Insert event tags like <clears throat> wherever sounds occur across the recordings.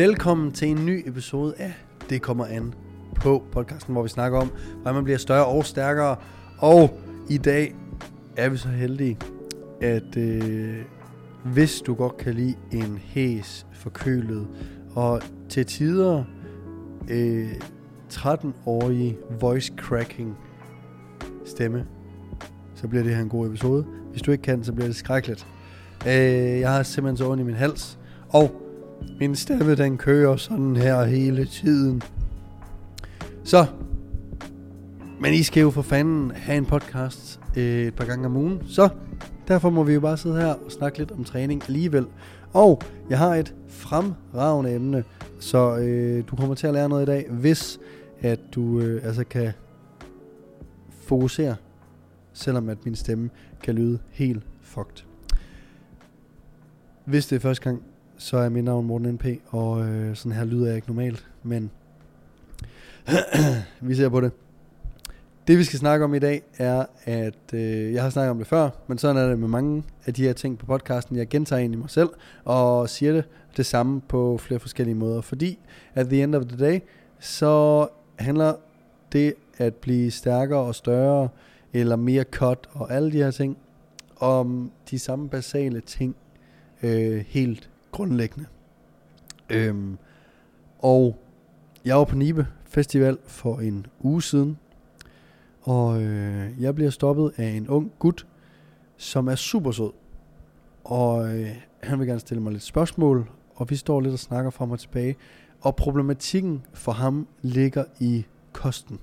Velkommen til en ny episode af Det kommer an på podcasten, hvor vi snakker om, hvordan man bliver større og stærkere. Og i dag er vi så heldige, at øh, hvis du godt kan lide en hæs, forkølet og til tider øh, 13-årig voice cracking stemme, så bliver det her en god episode. Hvis du ikke kan, så bliver det skrækkeligt. Øh, jeg har simpelthen så ondt i min hals, og min stemme den kører sådan her hele tiden. Så, men I skal jo for fanden have en podcast øh, et par gange om ugen, så derfor må vi jo bare sidde her og snakke lidt om træning alligevel. Og jeg har et fremragende emne, så øh, du kommer til at lære noget i dag, hvis at du øh, altså kan fokusere, selvom at min stemme kan lyde helt fucked. Hvis det er første gang, så er mit navn Morten NP, og øh, sådan her lyder jeg ikke normalt, men <clears throat> vi ser på det. Det vi skal snakke om i dag er, at øh, jeg har snakket om det før, men sådan er det med mange af de her ting på podcasten. Jeg gentager egentlig mig selv og siger det det samme på flere forskellige måder, fordi at the end of the day, så handler det at blive stærkere og større, eller mere cut og alle de her ting, om de samme basale ting, øh, helt grundlæggende. Øhm, og jeg var på Nibe Festival for en uge siden, og øh, jeg bliver stoppet af en ung gut, som er super sød. Og øh, han vil gerne stille mig lidt spørgsmål, og vi står lidt og snakker frem og tilbage. Og problematikken for ham ligger i kosten.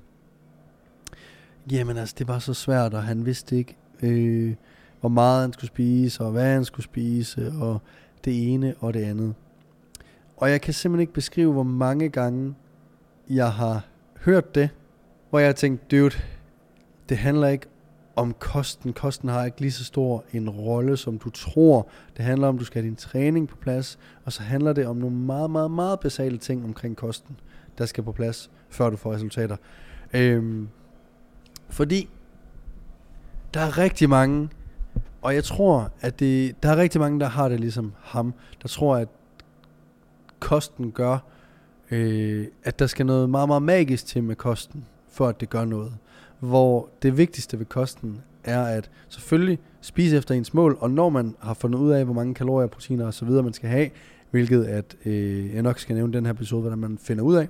Jamen altså, det var så svært, og han vidste ikke, øh, hvor meget han skulle spise, og hvad han skulle spise, og det ene og det andet. Og jeg kan simpelthen ikke beskrive, hvor mange gange jeg har hørt det, hvor jeg har tænkt, dude, det handler ikke om kosten. Kosten har ikke lige så stor en rolle, som du tror. Det handler om, at du skal have din træning på plads, og så handler det om nogle meget, meget, meget basale ting omkring kosten, der skal på plads, før du får resultater. Øhm, fordi der er rigtig mange, og jeg tror, at det, der er rigtig mange, der har det ligesom ham, der tror, at kosten gør, øh, at der skal noget meget, meget magisk til med kosten, for at det gør noget. Hvor det vigtigste ved kosten er at selvfølgelig spise efter ens mål, og når man har fundet ud af, hvor mange kalorier, proteiner og så videre man skal have, hvilket at øh, jeg nok skal nævne den her episode, hvordan man finder ud af,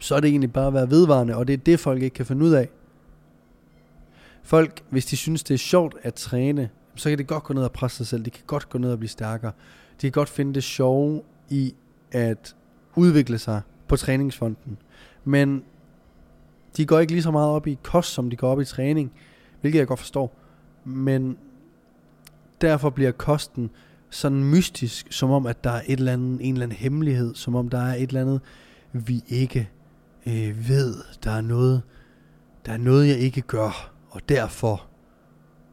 så er det egentlig bare at være vedvarende, og det er det, folk ikke kan finde ud af. Folk, hvis de synes, det er sjovt at træne, så kan det godt gå ned og presse sig selv. De kan godt gå ned og blive stærkere. De kan godt finde det sjove i at udvikle sig på træningsfonden. Men de går ikke lige så meget op i kost, som de går op i træning, hvilket jeg godt forstår. Men derfor bliver kosten sådan mystisk, som om at der er et eller andet, en eller anden hemmelighed, som om der er et eller andet, vi ikke øh, ved. Der er noget, der er noget, jeg ikke gør, og derfor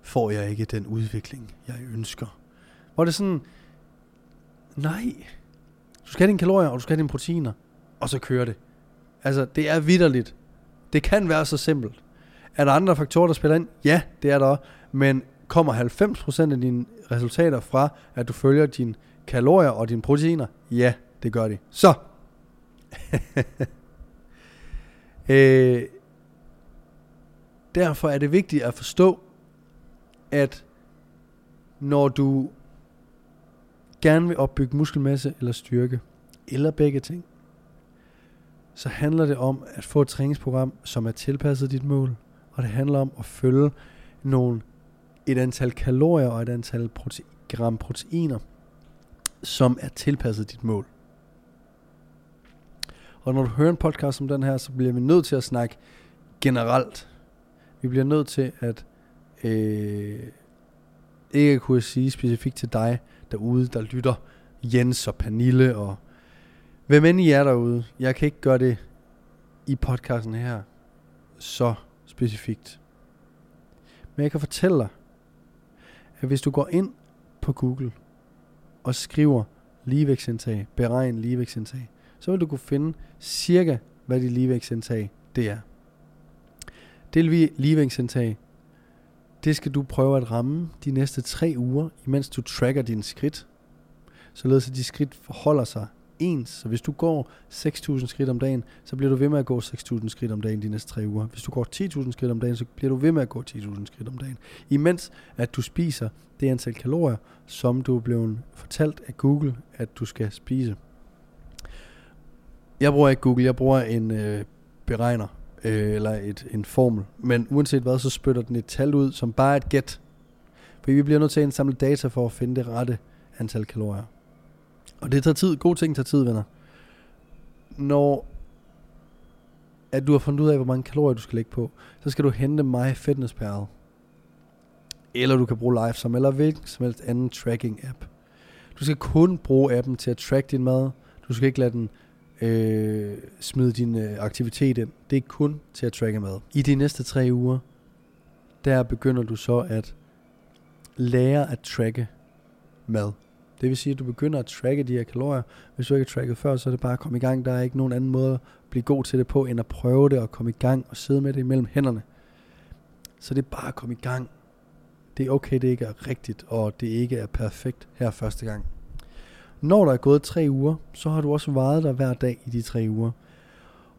får jeg ikke den udvikling, jeg ønsker. Hvor det er sådan, nej, du skal have dine kalorier, og du skal have dine proteiner, og så kører det. Altså, det er vidderligt. Det kan være så simpelt. Er der andre faktorer, der spiller ind? Ja, det er der Men kommer 90% af dine resultater fra, at du følger dine kalorier og dine proteiner? Ja, det gør de. Så. <laughs> øh, derfor er det vigtigt at forstå, at når du gerne vil opbygge muskelmasse eller styrke, eller begge ting, så handler det om at få et træningsprogram, som er tilpasset dit mål, og det handler om at følge nogle, et antal kalorier og et antal prote- gram proteiner, som er tilpasset dit mål. Og når du hører en podcast som den her, så bliver vi nødt til at snakke generelt. Vi bliver nødt til at øh, ikke kunne sige specifikt til dig derude, der lytter, Jens og Pernille og hvem end I er derude. Jeg kan ikke gøre det i podcasten her så specifikt. Men jeg kan fortælle dig, at hvis du går ind på Google og skriver ligevægtsindtag, beregn ligevægtsindtag, så vil du kunne finde cirka, hvad dit ligevægtsindtag det er. Det ligevægtsindtag, det skal du prøve at ramme de næste tre uger, imens du tracker dine skridt, således at de skridt forholder sig ens. Så hvis du går 6.000 skridt om dagen, så bliver du ved med at gå 6.000 skridt om dagen de næste tre uger. Hvis du går 10.000 skridt om dagen, så bliver du ved med at gå 10.000 skridt om dagen. Imens at du spiser det antal kalorier, som du er blevet fortalt af Google, at du skal spise. Jeg bruger ikke Google, jeg bruger en øh, beregner, øh, eller et, en formel. Men uanset hvad, så spytter den et tal ud, som bare er et gæt. For vi bliver nødt til at indsamle data for at finde det rette antal kalorier. Og det tager tid. Gode ting tager tid, venner. Når at du har fundet ud af, hvor mange kalorier du skal lægge på, så skal du hente My Fitness Pal. Eller du kan bruge Lifesum, eller hvilken som helst anden tracking app. Du skal kun bruge appen til at track din mad. Du skal ikke lade den øh, smide din øh, aktivitet ind. Det er kun til at tracke mad. I de næste tre uger, der begynder du så at lære at tracke mad. Det vil sige, at du begynder at tracke de her kalorier. Hvis du ikke har tracket før, så er det bare at komme i gang. Der er ikke nogen anden måde at blive god til det på, end at prøve det og komme i gang og sidde med det imellem hænderne. Så det er bare at komme i gang. Det er okay, det ikke er rigtigt, og det ikke er perfekt her første gang. Når der er gået tre uger, så har du også vejet dig hver dag i de tre uger.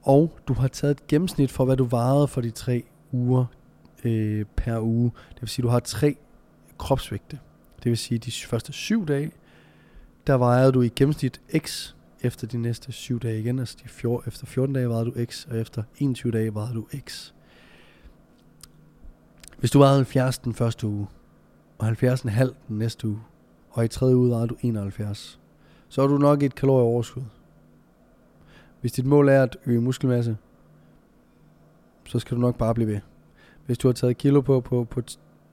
Og du har taget et gennemsnit for, hvad du vejede for de tre uger øh, per uge. Det vil sige, du har tre kropsvægte. Det vil sige, de første syv dage, der vejede du i gennemsnit x efter de næste syv dage igen. Altså de fjor, efter 14 dage vejede du x, og efter 21 dage vejede du x. Hvis du vejede 70 den første uge, og 70,5 den næste uge, og i tredje uge vejede du 71, så er du nok et kalorieoverskud. Hvis dit mål er at øge muskelmasse, så skal du nok bare blive ved. Hvis du har taget kilo på på, på,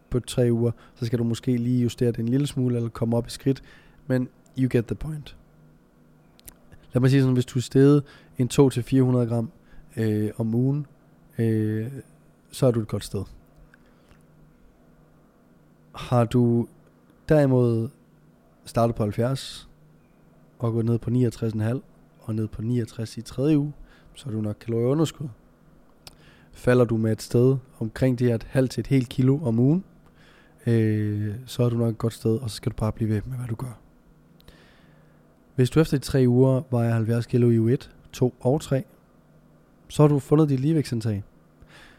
på tre uger, så skal du måske lige justere det en lille smule, eller komme op i skridt, men you get the point. Lad mig sige sådan, hvis du er steget en 2-400 gram øh, om ugen, øh, så er du et godt sted. Har du derimod startet på 70, og gå ned på 69,5 og ned på 69 i tredje uge, så er du nok kalorieunderskud. Falder du med et sted omkring det her et halvt til et helt kilo om ugen, øh, så er du nok et godt sted, og så skal du bare blive ved med, hvad du gør. Hvis du efter de tre uger vejer 70 kilo i u 1, 2 og 3, så har du fundet dit ligevægtsindtag.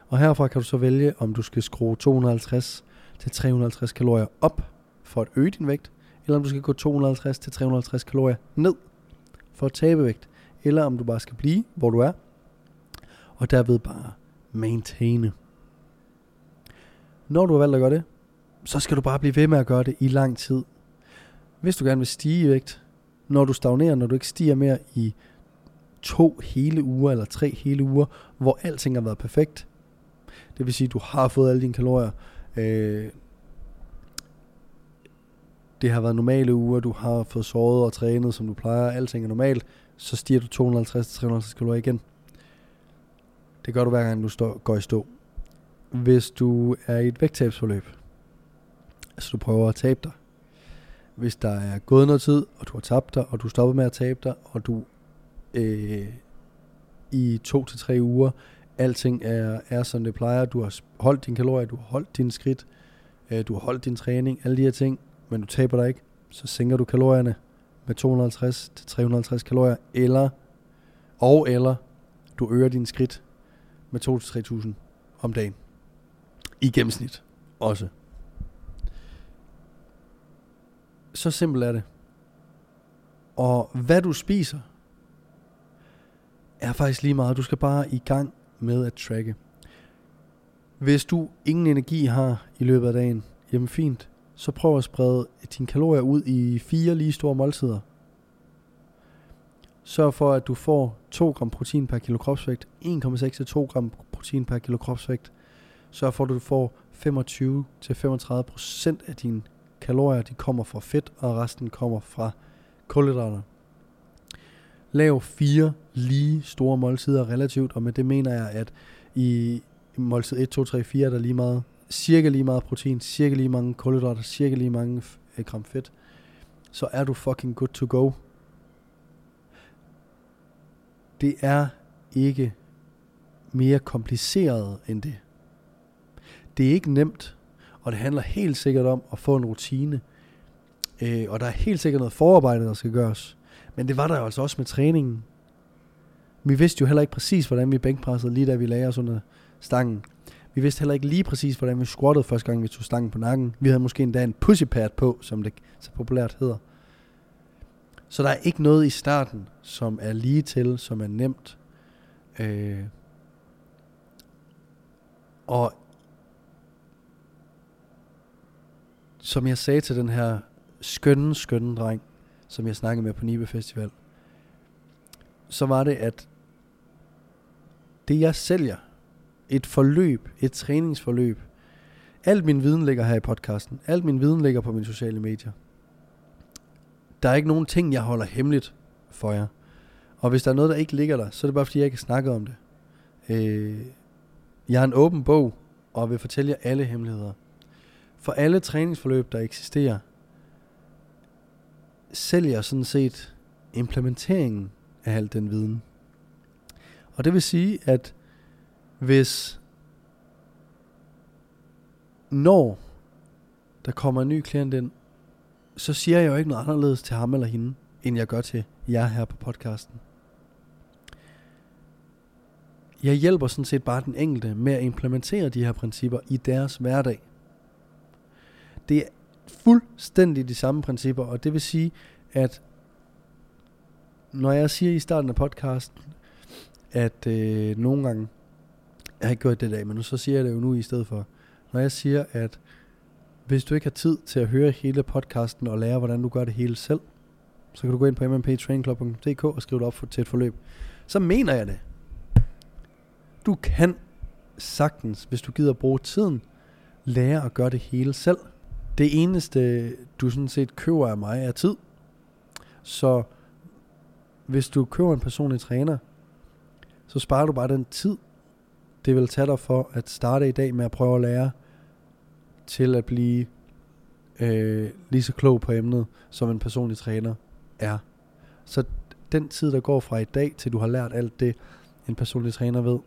Og herfra kan du så vælge, om du skal skrue 250 til 350 kalorier op for at øge din vægt, eller om du skal gå 250 til 350 kalorier ned for at tabe vægt, eller om du bare skal blive, hvor du er, og derved bare maintaine. Når du har valgt at gøre det, så skal du bare blive ved med at gøre det i lang tid. Hvis du gerne vil stige i vægt, når du stagnerer, når du ikke stiger mere i to hele uger eller tre hele uger, hvor alting har været perfekt. Det vil sige, at du har fået alle dine kalorier. Øh, det har været normale uger, du har fået sovet og trænet, som du plejer, alting er normalt, så stiger du 250-350 kalorier igen. Det gør du hver gang, du står, går i stå. Hvis du er i et vægttabsforløb, altså du prøver at tabe dig, hvis der er gået noget tid, og du har tabt dig, og du stopper med at tabe dig, og du øh, i to til tre uger, alting er, er som det plejer, du har holdt dine kalorier, du har holdt dine skridt, øh, du har holdt din træning, alle de her ting, men du taber dig ikke, så sænker du kalorierne med 250 til 350 kalorier, eller og eller du øger din skridt med 2-3.000 om dagen. I gennemsnit også. Så simpelt er det. Og hvad du spiser, er faktisk lige meget. Du skal bare i gang med at tracke. Hvis du ingen energi har i løbet af dagen, jamen fint så prøv at sprede dine kalorier ud i fire lige store måltider. Sørg for, at du får 2 gram protein per kilo kropsvægt, 1,6 til 2 gram protein per kilo kropsvægt. Sørg for, at du får 25 til 35% af dine kalorier, de kommer fra fedt, og resten kommer fra kulhydrater. Lav fire lige store måltider relativt, og med det mener jeg, at i måltid 1, 2, 3, 4 er der lige meget cirka lige meget protein, cirka lige mange kulhydrater, cirka lige mange øh, gram fedt, så er du fucking good to go. Det er ikke mere kompliceret end det. Det er ikke nemt, og det handler helt sikkert om at få en rutine. Øh, og der er helt sikkert noget forarbejde, der skal gøres. Men det var der jo altså også med træningen. Vi vidste jo heller ikke præcis, hvordan vi bænkpressede, lige da vi lagde os under stangen. Vi vidste heller ikke lige præcis, hvordan vi squattede første gang, vi tog stangen på nakken. Vi havde måske endda en pussypad på, som det så populært hedder. Så der er ikke noget i starten, som er lige til, som er nemt. Øh, og som jeg sagde til den her skønne, skønne dreng, som jeg snakkede med på Nibe Festival, så var det, at det jeg sælger, et forløb, et træningsforløb, alt min viden ligger her i podcasten, alt min viden ligger på mine sociale medier. Der er ikke nogen ting, jeg holder hemmeligt for jer. Og hvis der er noget, der ikke ligger der, så er det bare fordi, jeg ikke har om det. Øh, jeg er en åben bog, og vil fortælle jer alle hemmeligheder. For alle træningsforløb, der eksisterer, sælger sådan set implementeringen af al den viden. Og det vil sige, at hvis når der kommer en ny klient ind, så siger jeg jo ikke noget anderledes til ham eller hende, end jeg gør til jer her på podcasten. Jeg hjælper sådan set bare den enkelte med at implementere de her principper i deres hverdag. Det er fuldstændig de samme principper, og det vil sige, at når jeg siger i starten af podcasten, at øh, nogle gange, jeg har ikke gjort det i dag, men nu så siger jeg det jo nu i stedet for, når jeg siger, at hvis du ikke har tid til at høre hele podcasten og lære, hvordan du gør det hele selv, så kan du gå ind på mmptrainclub.dk og skrive dig op for, til et forløb. Så mener jeg det. Du kan sagtens, hvis du gider bruge tiden, lære at gøre det hele selv. Det eneste, du sådan set køber af mig, er tid. Så hvis du køber en personlig træner, så sparer du bare den tid, det vil tage dig for at starte i dag med at prøve at lære til at blive øh, lige så klog på emnet, som en personlig træner er. Så den tid, der går fra i dag, til du har lært alt det, en personlig træner ved,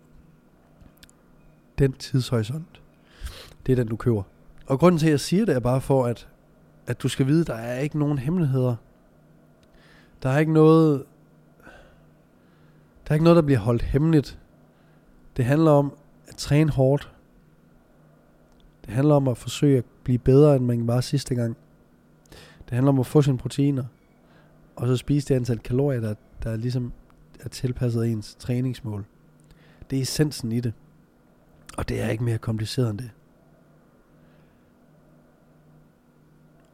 den tidshorisont, det er den, du køber. Og grunden til, at jeg siger det, er bare for, at, at du skal vide, at der er ikke nogen hemmeligheder. Der er ikke noget, der er ikke noget, der bliver holdt hemmeligt. Det handler om at træne hårdt. Det handler om at forsøge at blive bedre, end man var sidste gang. Det handler om at få sine proteiner. Og så spise det antal kalorier, der, der ligesom er tilpasset ens træningsmål. Det er essensen i det. Og det er ikke mere kompliceret end det.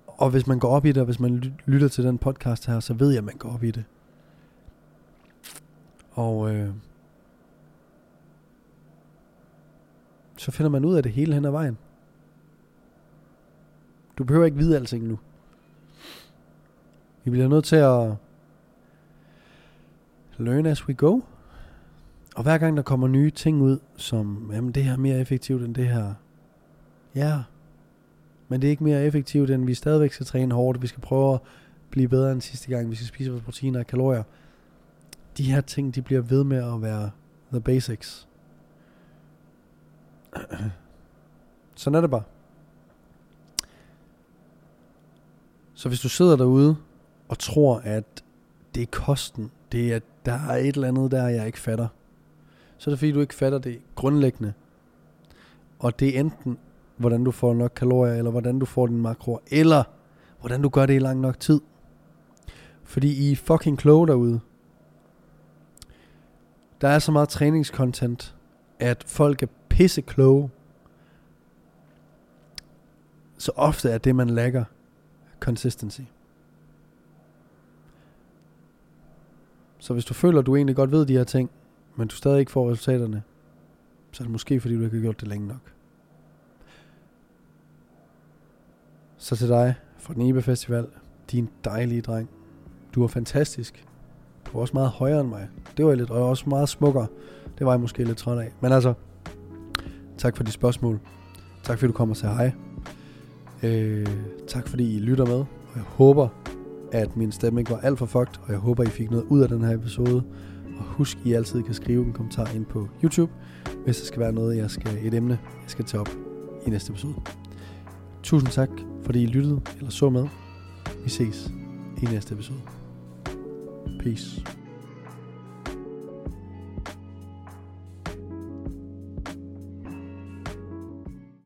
Og hvis man går op i det, og hvis man lytter til den podcast her, så ved jeg, at man går op i det. Og øh, så finder man ud af det hele hen ad vejen. Du behøver ikke vide alting nu. Vi bliver nødt til at learn as we go. Og hver gang der kommer nye ting ud, som, jamen det her er mere effektivt end det her. Ja, men det er ikke mere effektivt, end vi stadigvæk skal træne hårdt. Vi skal prøve at blive bedre end sidste gang. Vi skal spise vores proteiner og kalorier. De her ting, de bliver ved med at være the basics. <clears throat> Sådan er det bare. Så hvis du sidder derude og tror, at det er kosten, det er, at der er et eller andet der, jeg ikke fatter, så er det fordi, du ikke fatter det grundlæggende. Og det er enten, hvordan du får nok kalorier, eller hvordan du får din makro, eller hvordan du gør det i lang nok tid. Fordi I er fucking kloge derude. Der er så meget træningscontent, at folk er pisse kloge. Så ofte er det, man lægger, consistency. Så hvis du føler, at du egentlig godt ved de her ting, men du stadig ikke får resultaterne, så er det måske, fordi du ikke har gjort det længe nok. Så til dig fra den Ibe Festival, din dejlige dreng. Du er fantastisk. Du er også meget højere end mig. Det var jeg lidt, og også meget smukkere. Det var jeg måske lidt træt af. Men altså, tak for de spørgsmål. Tak fordi du kommer til hej. Øh, tak fordi I lytter med. Og jeg håber, at min stemme ikke var alt for fucked. Og jeg håber, I fik noget ud af den her episode. Og husk, I altid kan skrive en kommentar ind på YouTube, hvis der skal være noget, jeg skal, et emne, jeg skal tage op i næste episode. Tusind tak, fordi I lyttede eller så med. Vi ses i næste episode. Peace.